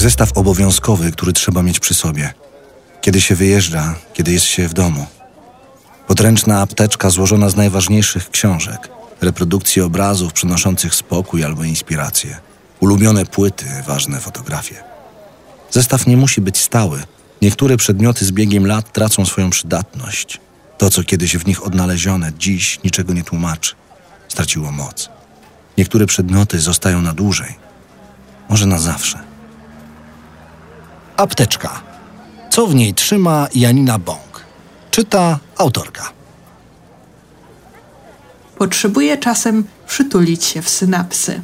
Zestaw obowiązkowy, który trzeba mieć przy sobie. Kiedy się wyjeżdża, kiedy jest się w domu. Podręczna apteczka złożona z najważniejszych książek, reprodukcji obrazów przynoszących spokój albo inspirację, ulubione płyty, ważne fotografie. Zestaw nie musi być stały. Niektóre przedmioty z biegiem lat tracą swoją przydatność. To, co kiedyś w nich odnalezione, dziś niczego nie tłumaczy. Straciło moc. Niektóre przedmioty zostają na dłużej, może na zawsze. Apteczka. Co w niej trzyma Janina Bąk? Czyta autorka. Potrzebuję czasem przytulić się w synapsy.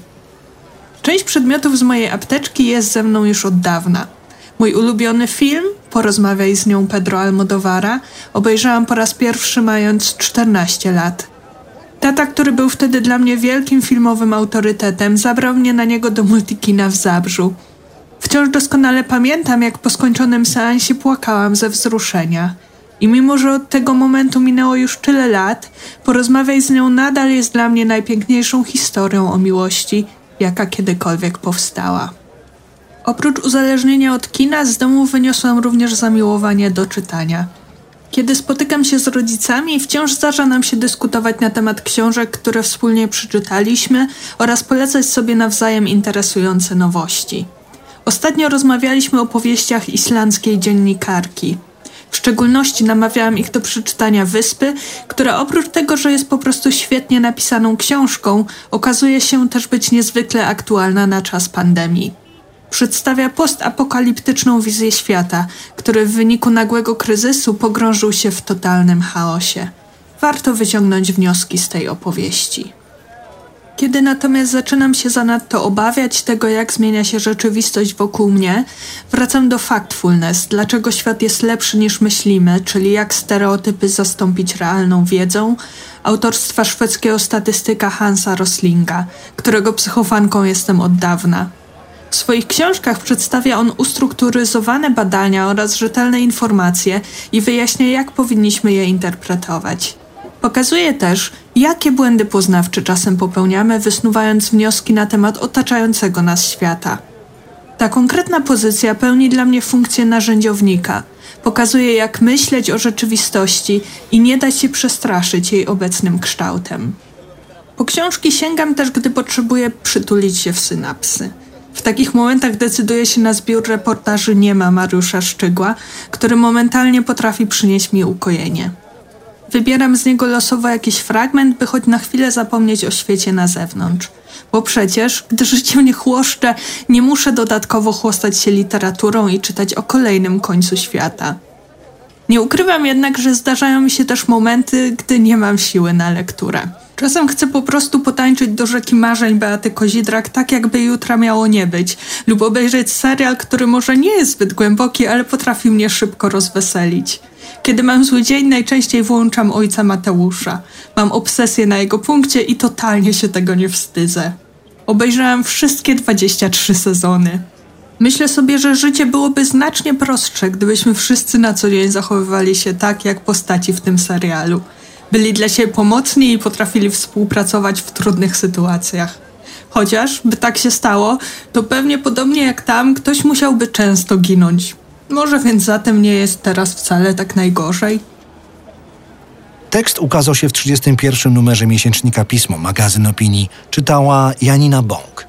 Część przedmiotów z mojej apteczki jest ze mną już od dawna. Mój ulubiony film, Porozmawiaj z nią Pedro Almodovara, obejrzałam po raz pierwszy mając 14 lat. Tata, który był wtedy dla mnie wielkim filmowym autorytetem, zabrał mnie na niego do multikina w Zabrzu. Wciąż doskonale pamiętam, jak po skończonym seansie płakałam ze wzruszenia. I mimo, że od tego momentu minęło już tyle lat, porozmawiaj z nią nadal jest dla mnie najpiękniejszą historią o miłości, jaka kiedykolwiek powstała. Oprócz uzależnienia od kina, z domu wyniosłam również zamiłowanie do czytania. Kiedy spotykam się z rodzicami, wciąż zdarza nam się dyskutować na temat książek, które wspólnie przeczytaliśmy oraz polecać sobie nawzajem interesujące nowości. Ostatnio rozmawialiśmy o powieściach islandzkiej dziennikarki. W szczególności namawiałam ich do przeczytania Wyspy, która oprócz tego, że jest po prostu świetnie napisaną książką, okazuje się też być niezwykle aktualna na czas pandemii. Przedstawia postapokaliptyczną wizję świata, który w wyniku nagłego kryzysu pogrążył się w totalnym chaosie. Warto wyciągnąć wnioski z tej opowieści. Kiedy natomiast zaczynam się zanadto obawiać tego, jak zmienia się rzeczywistość wokół mnie, wracam do factfulness, dlaczego świat jest lepszy niż myślimy, czyli jak stereotypy zastąpić realną wiedzą, autorstwa szwedzkiego statystyka Hansa Roslinga, którego psychofanką jestem od dawna. W swoich książkach przedstawia on ustrukturyzowane badania oraz rzetelne informacje i wyjaśnia, jak powinniśmy je interpretować. Pokazuje też, jakie błędy poznawcze czasem popełniamy, wysnuwając wnioski na temat otaczającego nas świata. Ta konkretna pozycja pełni dla mnie funkcję narzędziownika. Pokazuje, jak myśleć o rzeczywistości i nie dać się przestraszyć jej obecnym kształtem. Po książki sięgam też, gdy potrzebuję przytulić się w synapsy. W takich momentach decyduje się na zbiór reportaży Nie ma Mariusza Szczygła, który momentalnie potrafi przynieść mi ukojenie. Wybieram z niego losowo jakiś fragment, by choć na chwilę zapomnieć o świecie na zewnątrz. Bo przecież, gdy życie mnie chłoszcze, nie muszę dodatkowo chłostać się literaturą i czytać o kolejnym końcu świata. Nie ukrywam jednak, że zdarzają mi się też momenty, gdy nie mam siły na lekturę. Czasem chcę po prostu potańczyć do rzeki marzeń Beaty Kozidrak, tak jakby jutra miało nie być, lub obejrzeć serial, który może nie jest zbyt głęboki, ale potrafi mnie szybko rozweselić. Kiedy mam zły dzień, najczęściej włączam ojca Mateusza. Mam obsesję na jego punkcie i totalnie się tego nie wstydzę. Obejrzałam wszystkie 23 sezony. Myślę sobie, że życie byłoby znacznie prostsze, gdybyśmy wszyscy na co dzień zachowywali się tak, jak postaci w tym serialu. Byli dla siebie pomocni i potrafili współpracować w trudnych sytuacjach. Chociaż, by tak się stało, to pewnie podobnie jak tam, ktoś musiałby często ginąć. Może więc zatem nie jest teraz wcale tak najgorzej? Tekst ukazał się w 31 numerze miesięcznika Pismo, magazyn opinii. Czytała Janina Bąk.